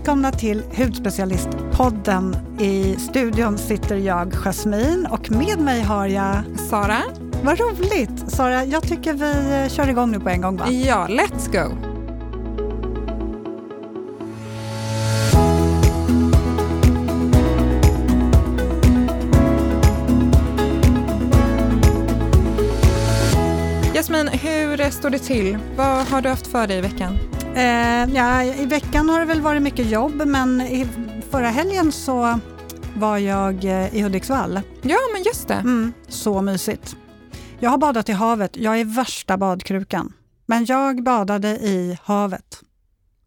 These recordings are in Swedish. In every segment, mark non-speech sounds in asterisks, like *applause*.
välkomna till Hudspecialistpodden. I studion sitter jag, Jasmin, och med mig har jag... Sara. Vad roligt! Sara, jag tycker vi kör igång nu på en gång, va? Ja, let's go! Jasmin, hur står det till? Vad har du haft för dig i veckan? Eh, ja, I veckan har det väl varit mycket jobb, men i förra helgen så var jag eh, i Hudiksvall. Ja, men just det. Mm, så mysigt. Jag har badat i havet. Jag är värsta badkrukan. Men jag badade i havet.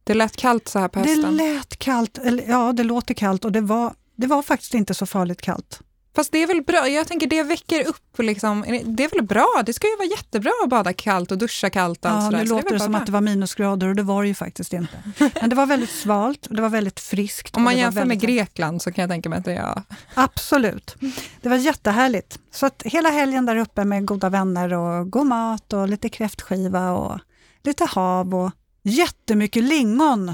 Det lät kallt så här på hösten. Det lät kallt. Eller, ja, det låter kallt och det var, det var faktiskt inte så farligt kallt. Fast det är väl bra, jag tänker det väcker upp, liksom, det är väl bra, det ska ju vara jättebra att bada kallt och duscha kallt. Och ja, sådär, nu så låter det, det som bra. att det var minusgrader och det var det ju faktiskt inte. Men det var väldigt svalt och det var väldigt friskt. Om man jämför med väldigt- Grekland så kan jag tänka mig att det är... Absolut. Det var jättehärligt. Så att hela helgen där uppe med goda vänner och god mat och lite kräftskiva och lite hav och jättemycket lingon.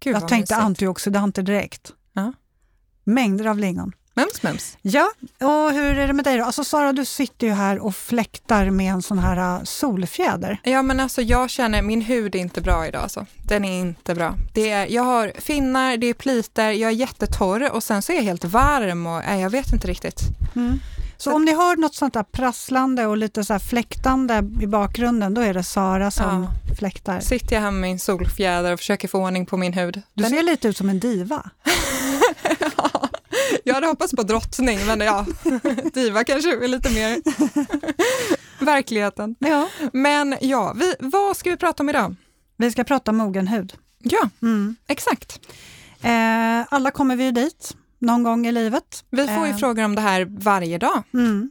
Gud, Jag tänkte mysigt. antioxidanter direkt. Ja. Mängder av lingon. Mums, mums. Ja, och hur är det med dig då? Alltså Sara, du sitter ju här och fläktar med en sån här äh, solfjäder. Ja men alltså jag känner, min hud är inte bra idag alltså. Den är inte bra. Det är, jag har finnar, det är pliter, jag är jättetorr och sen så är jag helt varm och nej, jag vet inte riktigt. Så om ni hör något sånt där prasslande och lite så här fläktande i bakgrunden, då är det Sara som fläktar. Sitter jag här med min solfjäder och försöker få ordning på min hud. Du Den ser lite ut som en diva. *laughs* Jag hade hoppats på drottning men ja, *laughs* diva kanske är lite mer verkligheten. Ja. Men ja, vi, vad ska vi prata om idag? Vi ska prata om mogen hud. Ja, Mm. exakt. Eh, alla kommer vi ju dit någon gång i livet. Vi får ju Eh. frågor om det här varje dag. Mm.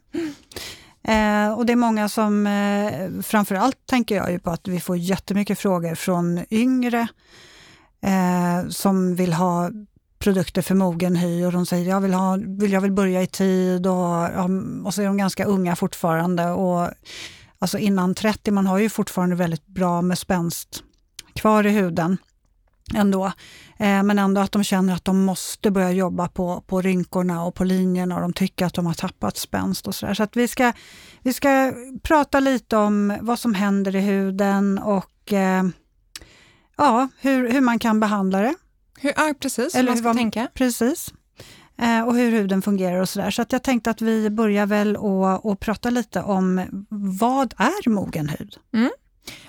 Eh, och det är många som, eh, framförallt tänker jag ju på att vi får jättemycket frågor från yngre eh, som vill ha produkter för mogen hy och de säger jag vill, ha, vill, jag vill börja i tid och, och så är de ganska unga fortfarande. Och, alltså innan 30, man har ju fortfarande väldigt bra med spänst kvar i huden ändå. Eh, men ändå att de känner att de måste börja jobba på, på rynkorna och på linjerna och de tycker att de har tappat spänst och sådär. Så att vi ska, vi ska prata lite om vad som händer i huden och eh, ja, hur, hur man kan behandla det. Hur, ja, precis, hur Eller man hur ska var- tänka. Precis. Eh, och hur huden fungerar och sådär. Så att jag tänkte att vi börjar väl och, och prata lite om vad är mogen hud? Ja,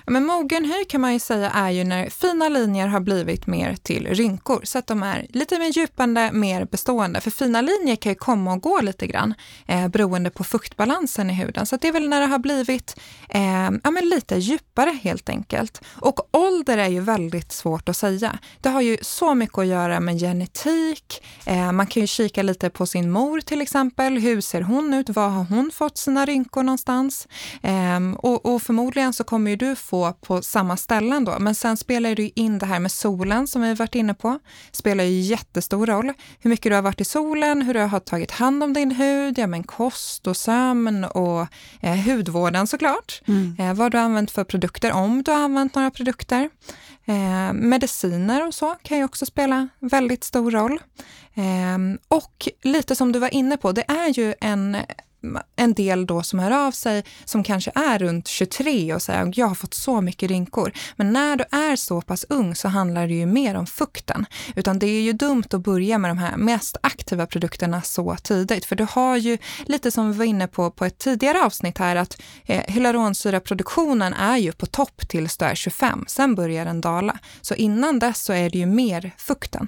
men mogen hy kan man ju säga är ju när fina linjer har blivit mer till rynkor, så att de är lite mer djupande, mer bestående. För fina linjer kan ju komma och gå lite grann eh, beroende på fuktbalansen i huden. Så att det är väl när det har blivit eh, ja, men lite djupare helt enkelt. Och ålder är ju väldigt svårt att säga. Det har ju så mycket att göra med genetik. Eh, man kan ju kika lite på sin mor till exempel. Hur ser hon ut? Var har hon fått sina rynkor någonstans? Ehm, och, och förmodligen så kommer ju du få på samma ställen då. Men sen spelar ju in det här med solen som vi har varit inne på. Spelar ju jättestor roll. Hur mycket du har varit i solen, hur du har tagit hand om din hud, ja men kost och sömn och eh, hudvården såklart. Eh, vad du har använt för produkter, om du har använt några produkter. Eh, mediciner och så kan ju också spela väldigt stor roll. Eh, och lite som du var inne på, det är ju en en del då som hör av sig som kanske är runt 23 och säger jag har fått så mycket rynkor. Men när du är så pass ung så handlar det ju mer om fukten. Utan det är ju dumt att börja med de här mest aktiva produkterna så tidigt. För du har ju, lite som vi var inne på på ett tidigare avsnitt här, att eh, hyaluronsyraproduktionen är ju på topp tills du är 25. Sen börjar den dala. Så innan dess så är det ju mer fukten.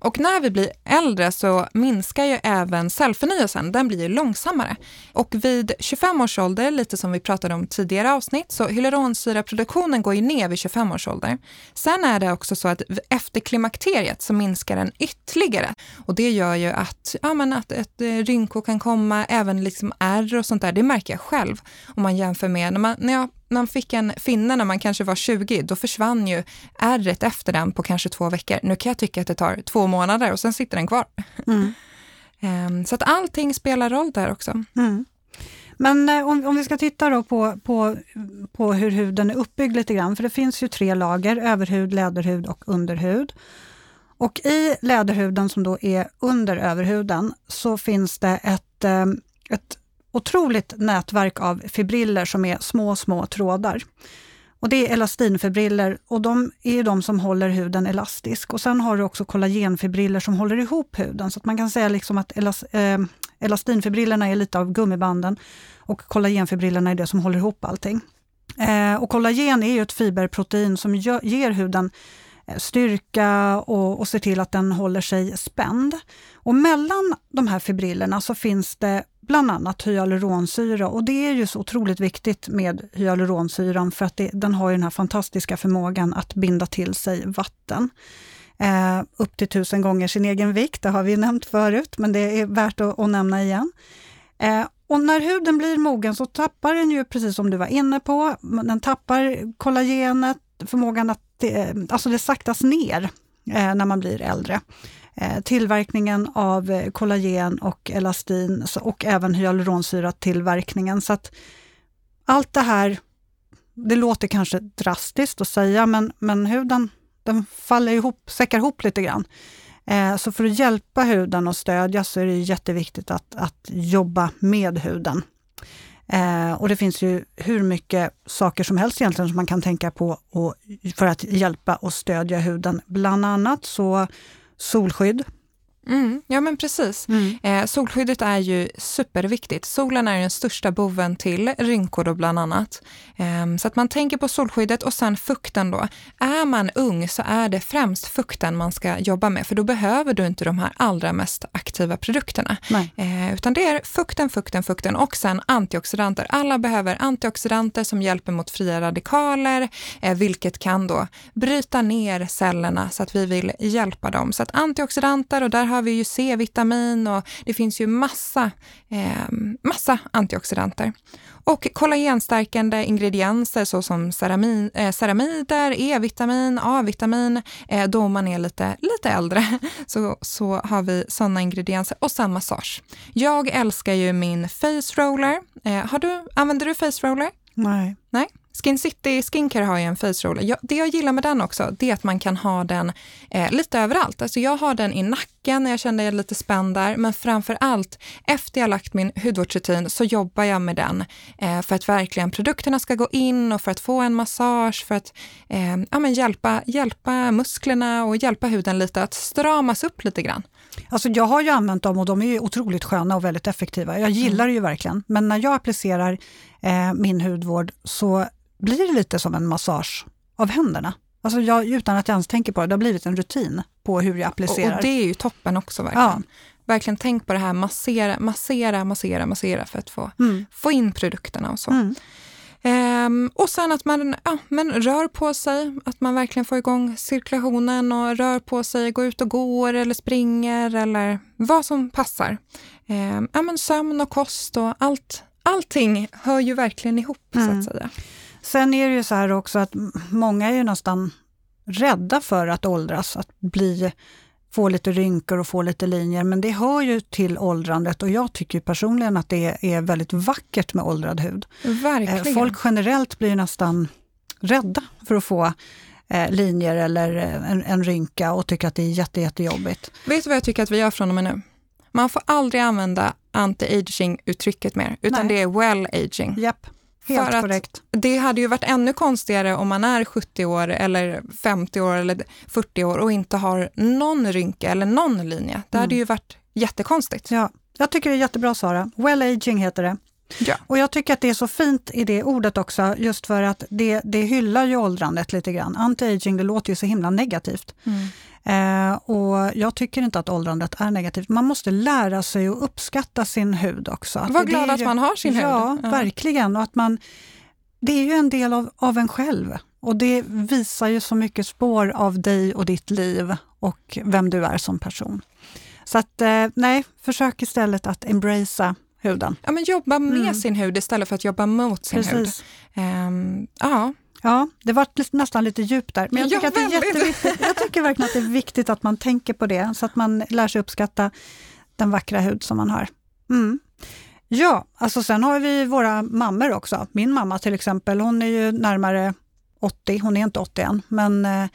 Och när vi blir äldre så minskar ju även cellförnyelsen, den blir ju långsammare. Och vid 25 års ålder, lite som vi pratade om tidigare avsnitt, så hyaluronsyraproduktionen går ju ner vid 25 års ålder. Sen är det också så att efter klimakteriet så minskar den ytterligare. Och det gör ju att, ja, men att ett rynko rynkor kan komma, även liksom ärr och sånt där, det märker jag själv. Om man jämför med när man, när jag man fick en finne när man kanske var 20, då försvann ju ärret efter den på kanske två veckor. Nu kan jag tycka att det tar två månader och sen sitter den kvar. Mm. *laughs* Ehm, Så att allting spelar roll där också. Mm. Men eh, om, om vi ska titta då på, på, på hur huden är uppbyggd lite grann, för det finns ju tre lager, överhud, läderhud och underhud. Och i läderhuden som då är under överhuden så finns det ett, eh, ett otroligt nätverk av fibriller som är små, små trådar. Och det är elastinfibriller och de är de som håller huden elastisk. Och sen har du också kollagenfibriller som håller ihop huden. Så att man kan säga liksom att elas, eh, elastinfibrillerna är lite av gummibanden och kollagenfibrillerna är det som håller ihop allting. Eh, och kollagen är ju ett fiberprotein som gör, ger huden eh, styrka och, och ser till att den håller sig spänd. Och mellan de här fibrillerna så finns det bland annat hyaluronsyra och det är ju så otroligt viktigt med hyaluronsyran för att det, den har ju den här fantastiska förmågan att binda till sig vatten. Eh, upp till tusen gånger sin egen vikt, det har vi nämnt förut, men det är värt att, att nämna igen. Eh, och när huden blir mogen så tappar den ju, precis som du var inne på, den tappar kollagenet, förmågan att det, alltså det saktas ner eh, när man blir äldre. Eh, tillverkningen av eh, kollagen och elastin och även hyaluronsyratillverkningen. Så att allt det här, det låter kanske drastiskt att säga, men, men huden den faller ihop, säckar ihop lite grann. Eh, så för att hjälpa huden och stödja så är det jätteviktigt att, att jobba med huden. och det finns ju hur mycket saker som helst egentligen som man kan tänka på och, för att hjälpa och stödja huden. Bland annat så solskydd. Mm, ja men precis. Mm. Eh, solskyddet är ju superviktigt. Solen är den största boven till rynkor då bland annat. Eh, så att man tänker på solskyddet och sen fukten då. Är man ung så är det främst fukten man ska jobba med för då behöver du inte de här allra mest aktiva produkterna. Eh, utan det är fukten, fukten, fukten och sen antioxidanter. Alla behöver antioxidanter som hjälper mot fria radikaler, eh, vilket kan då bryta ner cellerna så att vi vill hjälpa dem. Så att antioxidanter och där har vi ju C-vitamin och det finns ju massa, eh, massa antioxidanter. Och kollagenstärkande ingredienser såsom ceramin, eh, ceramider, E-vitamin, A-vitamin. Eh, då man är lite, lite äldre *laughs* så, så har vi sådana ingredienser och sen massage. Jag älskar ju min face roller. Eh, har du, använder du face roller? Nej. Nej? Skin City Skincare har ju en face roller. det jag gillar med den också, det är att man kan ha den eh, lite överallt. Alltså jag har den i nacken när jag känner jag lite spänd där, men framför allt efter jag lagt min hudvårdsrutin så jobbar jag med den eh, för att verkligen produkterna ska gå in och för att få en massage, för att eh, ja, men hjälpa, hjälpa musklerna och hjälpa huden lite att stramas upp lite grann. Alltså jag har ju använt dem och de är otroligt sköna och väldigt effektiva. Jag gillar mm. det ju verkligen, men när jag applicerar eh, min hudvård så blir det lite som en massage av händerna. Alltså jag, utan att jag ens tänker på det, det har blivit en rutin på hur jag applicerar. Och, och det är ju toppen också verkligen. Ja. Verkligen tänk på det här, massera, massera, massera, massera för att få, mm. få in produkterna och så. Mm. Ehm, och sen att man ja, men rör på sig, att man verkligen får igång cirkulationen och rör på sig, går ut och går eller springer eller vad som passar. Ehm, ja, men sömn och kost och allt, allting hör ju verkligen ihop mm. så att säga. Sen är det ju så här också att många är ju nästan rädda för att åldras, att bli, få lite rynkor och få lite linjer, men det hör ju till åldrandet och jag tycker personligen att det är väldigt vackert med åldrad hud. Verkligen. Folk generellt blir nästan rädda för att få eh, linjer eller en, en, rynka och tycker att det är jätte, jättejobbigt. Vet du vad jag tycker att vi gör från och med nu? Man får aldrig använda anti-aging-uttrycket mer, utan Nej. det är well-aging. Yep. Helt för korrekt. det hade ju varit ännu konstigare om man är 70 år eller 50 år eller 40 år och inte har någon rynka eller någon linje. Det mm. hade ju varit jättekonstigt. Ja, jag tycker det är jättebra Sara. Well aging heter det. Ja. Och jag tycker att det är så fint i det ordet också, just för att det, det hyllar ju åldrandet lite grann. Anti-aging, det låter ju så himla negativt. Mm. Eh, och jag tycker inte att åldrandet är negativt. Man måste lära sig att uppskatta sin hud också. Var glad att man har sin hud. Ja, ja, verkligen. Och att man, det är ju en del av, av en själv. Och det visar ju så mycket spår av dig och ditt liv och vem du är som person. Så att eh, nej, försök istället att embracea huden. Ja, men jobba med mm. sin hud istället för att jobba mot sin Precis. hud. Um, ja. Ja, det var nästan lite djupt där. Men jag tycker, att det är jätteviktigt. jag tycker verkligen att det är viktigt att man tänker på det, så att man lär sig uppskatta den vackra hud som man har. Mm. Ja, alltså sen har vi våra mammor också. Min mamma till exempel, hon är ju närmare 80, hon är inte 80 än, men eh,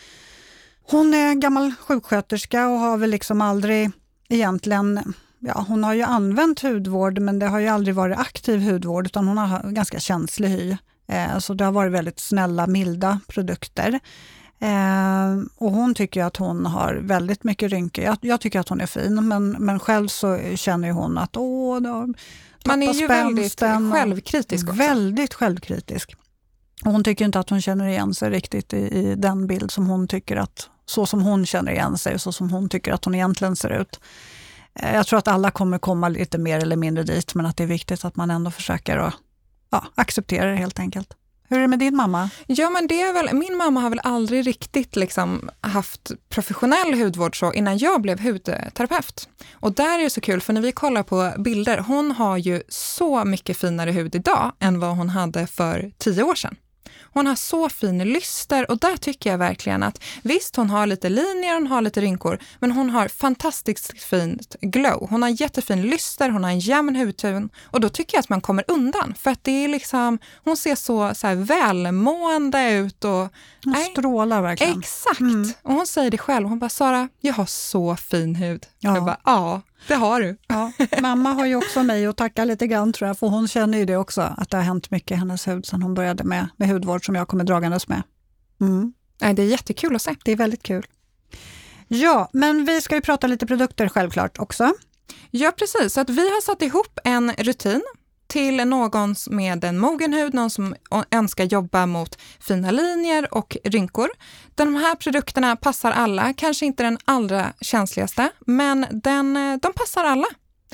Hon är gammal sjuksköterska och har väl liksom aldrig egentligen Ja, hon har ju använt hudvård men det har ju aldrig varit aktiv hudvård utan hon har ganska känslig hy. Eh, så det har varit väldigt snälla, milda produkter. Eh, och hon tycker att hon har väldigt mycket rynkor. Jag, jag, tycker att hon är fin, men, men själv så känner hon att åh, då, Man är ju väldigt självkritisk också. Väldigt självkritisk. Och hon tycker inte att hon känner igen sig riktigt i, i, den bild som hon tycker att, så som hon känner igen sig, så som hon tycker att hon egentligen ser ut. Eh, jag tror att alla kommer komma lite mer eller mindre dit, men att det är viktigt att man ändå försöker att ja, acceptera det helt enkelt. Hur är det med din mamma? Ja, men det är väl, min mamma har väl aldrig riktigt liksom haft professionell hudvård så innan jag blev hudterapeut. Och där är det så kul, för när vi kollar på bilder, hon har ju så mycket finare hud idag än vad hon hade för tio år sedan. Hon har så fin lyster och där tycker jag verkligen att visst, hon har lite linjer, hon har lite rynkor, men hon har fantastiskt fint glow. Hon har jättefin lyster, hon har en jämn hudton och då tycker jag att man kommer undan för att det är liksom, hon ser så, så här välmående ut. Och, hon nej, strålar verkligen. Exakt! Mm. Och hon säger det själv, hon bara Sara, jag har så fin hud. Ja. Jag bara, ja, det har du. Ja, mamma har ju också mig att tacka lite grann tror jag, för hon känner ju det också, att det har hänt mycket i hennes hud sedan hon började med, med hudvård som jag kommer dragandes med. Mm. Det är jättekul att se. Det är väldigt kul. Ja, men vi ska ju prata lite produkter självklart också. Ja, precis. Så att vi har satt ihop en rutin till någon med en mogen hud, någon som önskar jobba mot fina linjer och rynkor. De här produkterna passar alla, kanske inte den allra känsligaste, men den, eh, de passar alla.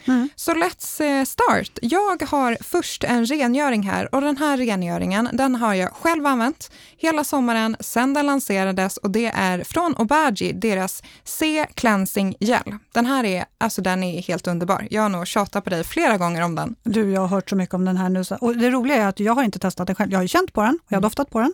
Mm. Så let's eh, start. Jag har först en rengöring här och den här rengöringen den har jag själv använt hela sommaren sedan den lanserades och det är från Obagi, deras C-cleansing gel. Den här är, alltså den är helt underbar. Jag har nog tjatat på dig flera gånger om den. Du, jag har hört så mycket om den här nu. Och det roliga är att jag har inte testat den själv. Jag har ju känt på den och jag har doftat på den,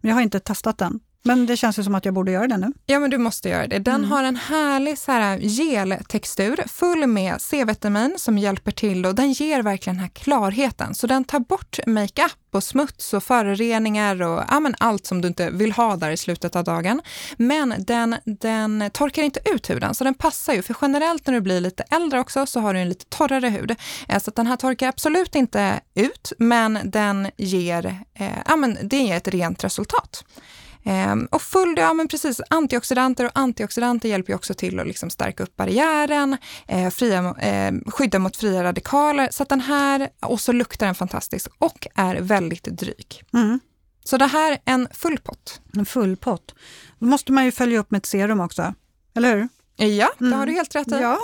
men jag har inte testat den. Men det känns ju som att jag borde göra det nu. Ja, men du måste göra det. Den mm. har en härlig så här, geltextur full med C-vitamin som hjälper till och den ger verkligen den här klarheten. Så den tar bort makeup och smuts och föroreningar och ja, men allt som du inte vill ha där i slutet av dagen. Men den, den torkar inte ut huden, så den passar ju. För generellt när du blir lite äldre också så har du en lite torrare hud. Eh, så den här torkar absolut inte ut, men den ger, eh, ja, men det ger ett rent resultat. Ehm, och full, ja men precis, antioxidanter och antioxidanter hjälper ju också till att liksom stärka upp barriären, eh, fria, eh, skydda mot fria radikaler. Så att den här, och så luktar den fantastiskt och är väldigt dryg. Mm. Så det här är en full pott. En full pott. Då måste man ju följa upp med ett serum också, eller hur? Ja, det mm. har du helt rätt i. Ja.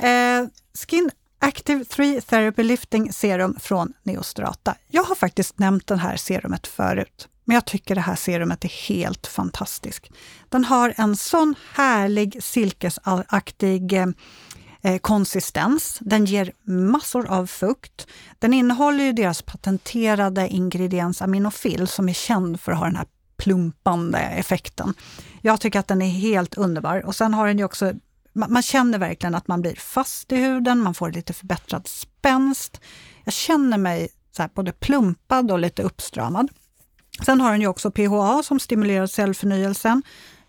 *laughs* eh, Skin Active 3 Therapy Lifting Serum från Neostrata. Jag har faktiskt nämnt det här serumet förut. Men jag tycker det här serumet är helt fantastiskt. Den har en sån härlig silkesaktig eh, eh, konsistens. Den ger massor av fukt. Den innehåller ju deras patenterade ingrediens aminofil som är känd för att ha den här plumpande effekten. Jag tycker att den är helt underbar. Och sen har den ju också man känner verkligen att man blir fast i huden, man får lite förbättrad spänst. Jag känner mig så både plumpad och lite uppstramad. Sen har den ju också PHA som stimulerar cellförnyelsen.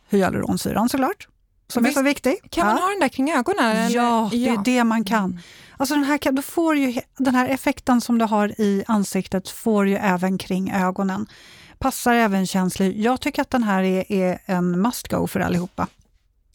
Hyaluronsyran såklart, som Visst, är så viktig. Kan man ha den där kring ögonen? Ja, det är det man kan. Alltså den, här, då får ju, den här effekten som du har i ansiktet får ju även kring ögonen. Passar även känslig. Jag tycker att den här är, är en must go för allihopa.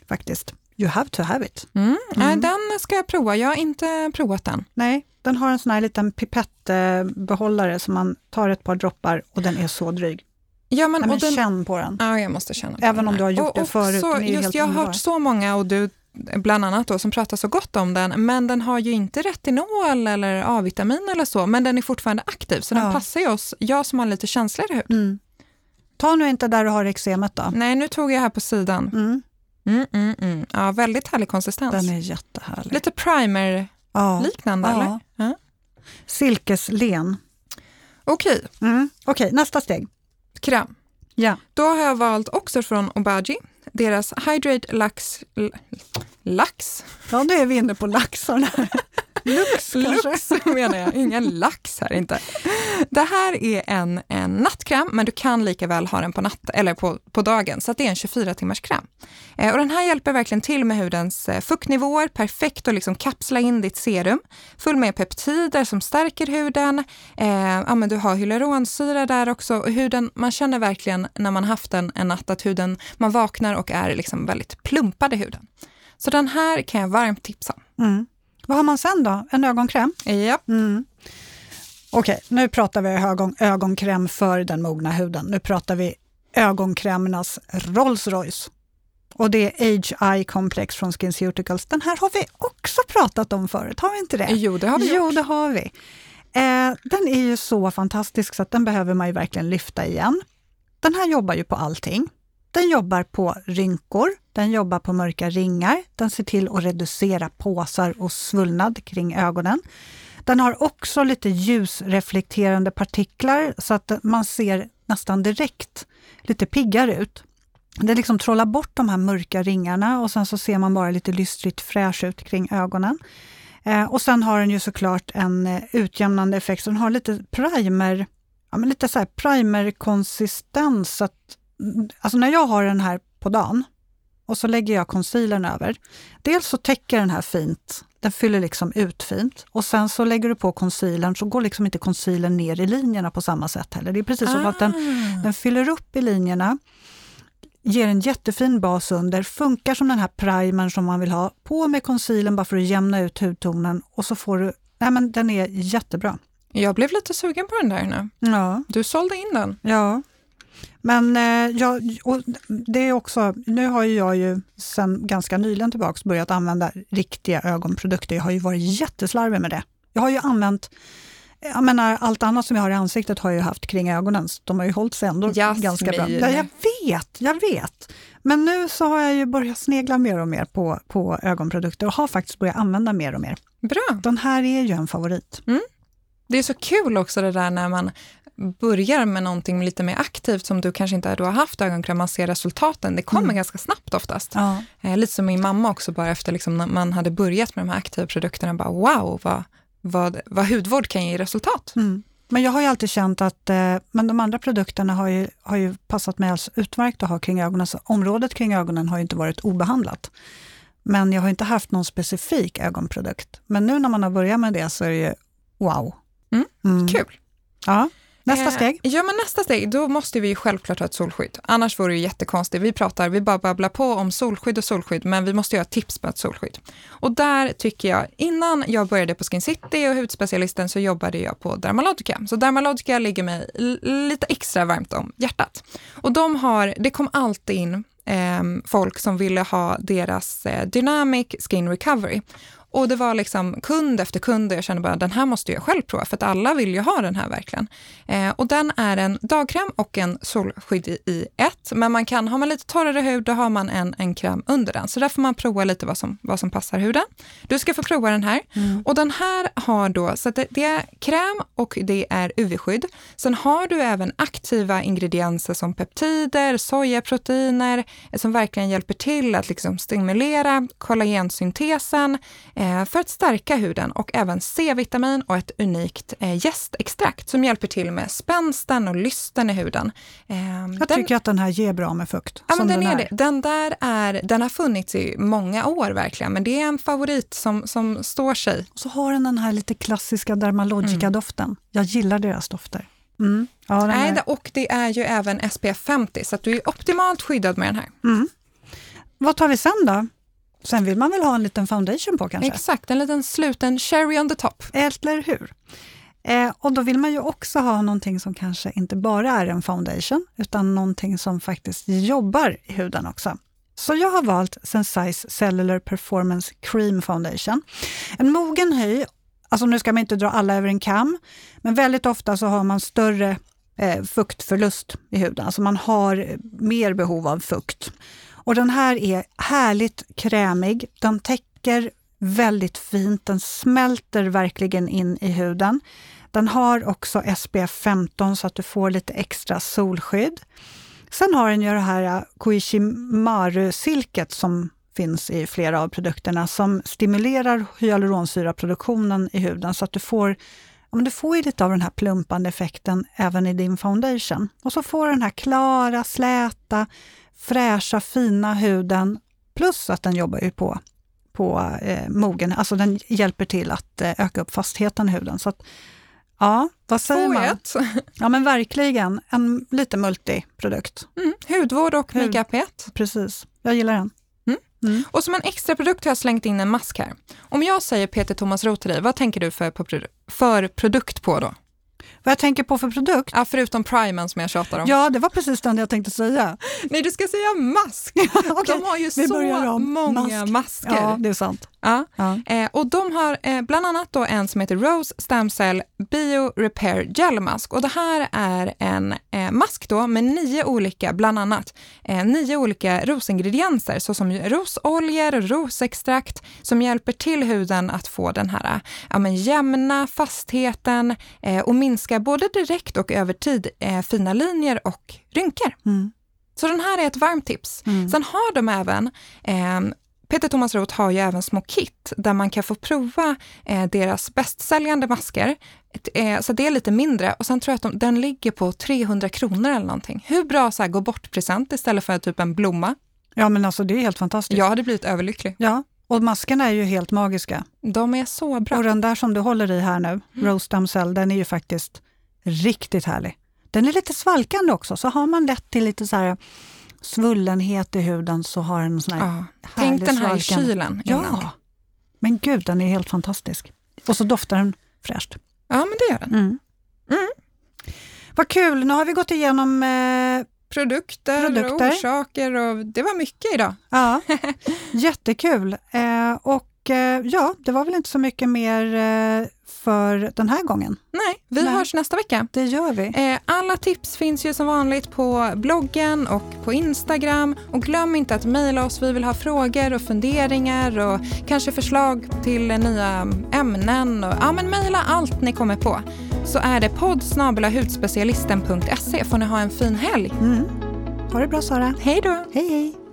Faktiskt. You have to have it. Mm. Mm. Den ska jag prova. Jag har inte provat den. Nej, den har en sån här liten pipettbehållare som man tar ett par droppar och den är så dryg. Ja, men, Nej, men den, känn på den. Ja, jag måste känna Även om du har gjort och, det förut. Så, just, jag har hört så många, och du bland annat då, som pratar så gott om den, men den har ju inte retinol eller A-vitamin eller så, men den är fortfarande aktiv, så ja. den passar ju oss, jag som har lite känsligare hud. Mm. Ta nu inte där du har eksemet då. Nej, nu tog jag här på sidan. Mm. Mm, mm, mm. Ja, väldigt härlig konsistens. Den är jättehärlig. Lite primer-liknande, ja. eller? Ja. Silkeslen. Okej. Okay. Mm. okay, nästa steg. Kräm. Ja. Då har jag valt också från Obagi, deras Hydrate Lax... Lax? Ja, nu är vi inne på laxarna. *laughs* Lux kanske? Lux menar jag, ingen lax här inte. Det här är en, en nattkräm, men du kan lika väl ha den på, natt, eller på, på dagen, så det är en 24 timmars kräm. Eh, och den här hjälper verkligen till med hudens eh, fuktnivåer, perfekt att liksom kapsla in ditt serum, full med peptider som stärker huden. Eh, ja, men du har hyaluronsyra där också. Och huden, man känner verkligen när man haft den en natt att huden, man vaknar och är liksom väldigt plumpad i huden. Så den här kan jag varmt tipsa om. Mm. Vad har man sen då? En ögonkräm? Ja. Mm. Okej, nu pratar vi ögon, ögonkräm för den mogna huden. Nu pratar vi ögonkrämernas Rolls Royce. Och det är Age Eye Complex från SkinCeuticals. Den här har vi också pratat om förut, har vi inte det? Jo, det har vi Jo, gjort. det har vi. Eh, den är ju så fantastisk så att den behöver man ju verkligen lyfta igen. Den här jobbar ju på allting. Den jobbar på rynkor, den jobbar på mörka ringar, den ser till att reducera påsar och svullnad kring ögonen. Den har också lite ljusreflekterande partiklar så att man ser nästan direkt lite piggare ut. Det liksom trollar bort de här mörka ringarna och sen så ser man bara lite lystrigt fräsch ut kring ögonen. Eh, och sen har den ju såklart en eh, utjämnande effekt, så den har lite primer, ja, men lite så här primerkonsistens. Att, mm, alltså när jag har den här på dagen och så lägger jag concealern över. Dels så täcker den här fint, den fyller liksom ut fint och sen så lägger du på concealern så går liksom inte concealern ner i linjerna på samma sätt heller. Det är precis som att den, Ah. den fyller upp i linjerna, ger en jättefin bas under, funkar som den här primern som man vill ha. På med concealern bara för att jämna ut hudtonen och så får du, nej men den är jättebra. Jag blev lite sugen på den där nu. Ja, Du sålde in den. ja. Men eh, jag, det är också, nu har ju jag ju sedan ganska nyligen tillbaks börjat använda riktiga ögonprodukter. Jag har ju varit jätteslarvig med det. Jag har ju använt jag menar, allt annat som jag har i ansiktet har jag ju haft kring ögonen, så de har ju hållit sig ändå Jasmin. ganska bra. Ja, jag vet, jag vet. Men nu så har jag ju börjat snegla mer och mer på, på ögonprodukter och har faktiskt börjat använda mer och mer. Bra. Den här är ju en favorit. Det är så kul också det där när man börjar med någonting lite mer aktivt som du kanske inte har haft ögonkräm, man ser resultaten. Det kommer Mm. ganska snabbt oftast. Ja. Eh, lite som min mamma också, bara efter liksom när man hade börjat med de här aktiva produkterna, bara wow, vad, vad, vad hudvård kan ge resultat. Mm. Men jag har ju alltid känt att eh, men de andra produkterna har ju, har ju passat mig alldeles utmärkt att ha kring ögonen. Så området kring ögonen har ju inte varit obehandlat. Men jag har inte haft någon specifik ögonprodukt. Men nu när man har börjat med det så är det ju wow. Mm. Kul. Ja. Nästa Eh, steg. Ja, men nästa steg, då måste vi ju självklart ha ett solskydd. Annars vore det ju jättekonstigt. Vi pratar, vi bara babblar på om solskydd och solskydd, men vi måste ha tips på ett solskydd. Och där tycker jag, innan jag började på Skin City och hudspecialisten så jobbade jag på Dermalogica. Så Dermalogica ligger mig lite extra varmt om hjärtat. Och de har, det kom alltid in eh, folk som ville ha deras eh, Dynamic Skin Recovery. Och det var liksom kund efter kund och jag kände bara den här måste jag själv prova för att alla vill ju ha den här verkligen. Eh, och den är en dagkräm och en solskydd i, ett. Men man kan, har man lite torrare hud då har man en, en kräm under den. Så där får man prova lite vad som, vad som passar huden. Du ska få prova den här. Och den här har då, så det, det är kräm och det är UV-skydd. Sen har du även aktiva ingredienser som peptider, sojaproteiner eh, som verkligen hjälper till att liksom stimulera kollagensyntesen eh, för att stärka huden och även C-vitamin och ett unikt eh, jästextrakt som hjälper till med spänsten och lysten i huden. Eh, Jag den- tycker att den här ger bra med fukt. Ja, men som den, är det. Den där är, den har funnits i många år verkligen, men det är en favorit som, som står sig. Så har den den här lite klassiska Dermalogica-doften. Jag gillar deras dofter. Mm. Ja, den Nej, och det är ju även SPF 50, så du är optimalt skyddad med den här. mm. Vad tar vi sen då? Sen vill man väl ha en liten foundation på kanske? Exakt, en liten sluten cherry on the top. Eller hur? Eh, och då vill man ju också ha någonting som kanske inte bara är en foundation, utan någonting som faktiskt jobbar i huden också. Så jag har valt Sensai's Cellular Performance Cream Foundation. En mogen hy, alltså nu ska man inte dra alla över en kam, men väldigt ofta så har man större eh, fuktförlust i huden, alltså man har mer behov av fukt. Och den här är härligt krämig, den täcker väldigt fint, den smälter verkligen in i huden. Den har också SPF 15 så att du får lite extra solskydd. Sen har den ju det här äh, Koishimaru-silket som finns i flera av produkterna som stimulerar hyaluronsyraproduktionen i huden så att du får ja, men du får ju lite av den här plumpande effekten även i din foundation. Och så får du den här klara, släta, fräscha, fina huden plus att den jobbar ju på, på eh, mogen, alltså den hjälper till att eh, öka upp fastheten i huden. Så att, ja, vad säger man? ett. *laughs* Ja men verkligen, en lite multiprodukt. Mm. Hudvård och Hud. makeup i ett. Precis, jag gillar den. Och som en extra produkt har jag slängt in en mask här. Om jag säger Peter Thomas Roth till dig, vad tänker du för, för produkt på då? Vad jag tänker på för produkt? Ja, förutom primen som jag tjatar om. Ja, det var precis den jag tänkte säga. Nej, du ska säga mask. *laughs* Okej, De har ju så många Mask. masker. Ja, det är sant. Ja. Ja. Eh, och de har eh, bland annat då en som heter Rose Stem Cell Bio Repair Gel Mask. Och det här är en eh, mask då med nio olika, bland annat, eh, nio olika rosingredienser såsom rosoljor och rosextrakt som hjälper till huden att få den här ja, men jämna fastheten eh, och minska både direkt och över tid eh, fina linjer och rynkor. Mm. Så den här är ett varmt tips. Mm. Sen har de även eh, Peter Thomas Roth har ju även små kit där man kan få prova eh, deras bästsäljande masker. Eh, så det är lite mindre och sen tror jag att de, den ligger på 300 kronor eller någonting. Hur bra så här gå bort-present istället för typ en blomma? Ja, men alltså det är helt fantastiskt. Jag hade blivit överlycklig. Ja, och maskerna är ju helt magiska. De är så bra. Och den där som du håller i här nu, Mm. Rose Stem Cell, den är ju faktiskt riktigt härlig. Den är lite svalkande också, så har man lätt till lite så här svullenhet i huden så har den en sån här Ja. Tänk den här i kylen innan. Ja, men gud den är helt fantastisk. Och så doftar den fräscht. ja, men det gör den. Mm. Mm. Vad kul, nu har vi gått igenom eh, Produkter, Produkter. och orsaker och det var mycket idag. Ja, *laughs* jättekul. Eh, och ja, det var väl inte så mycket mer eh, för den här gången. Nej, vi Nej. hörs nästa vecka. Det gör vi. Eh, Alla tips finns ju som vanligt på bloggen och på Instagram. Och glöm inte att mejla oss. Vi vill ha frågor och funderingar och kanske förslag till nya ämnen. Och, ja, men mejla allt ni kommer på. Så är det poddsnabelahudspecialisten.se får ni ha en fin helg. Mm. Ha det bra Sara. Hej då! Hej hej!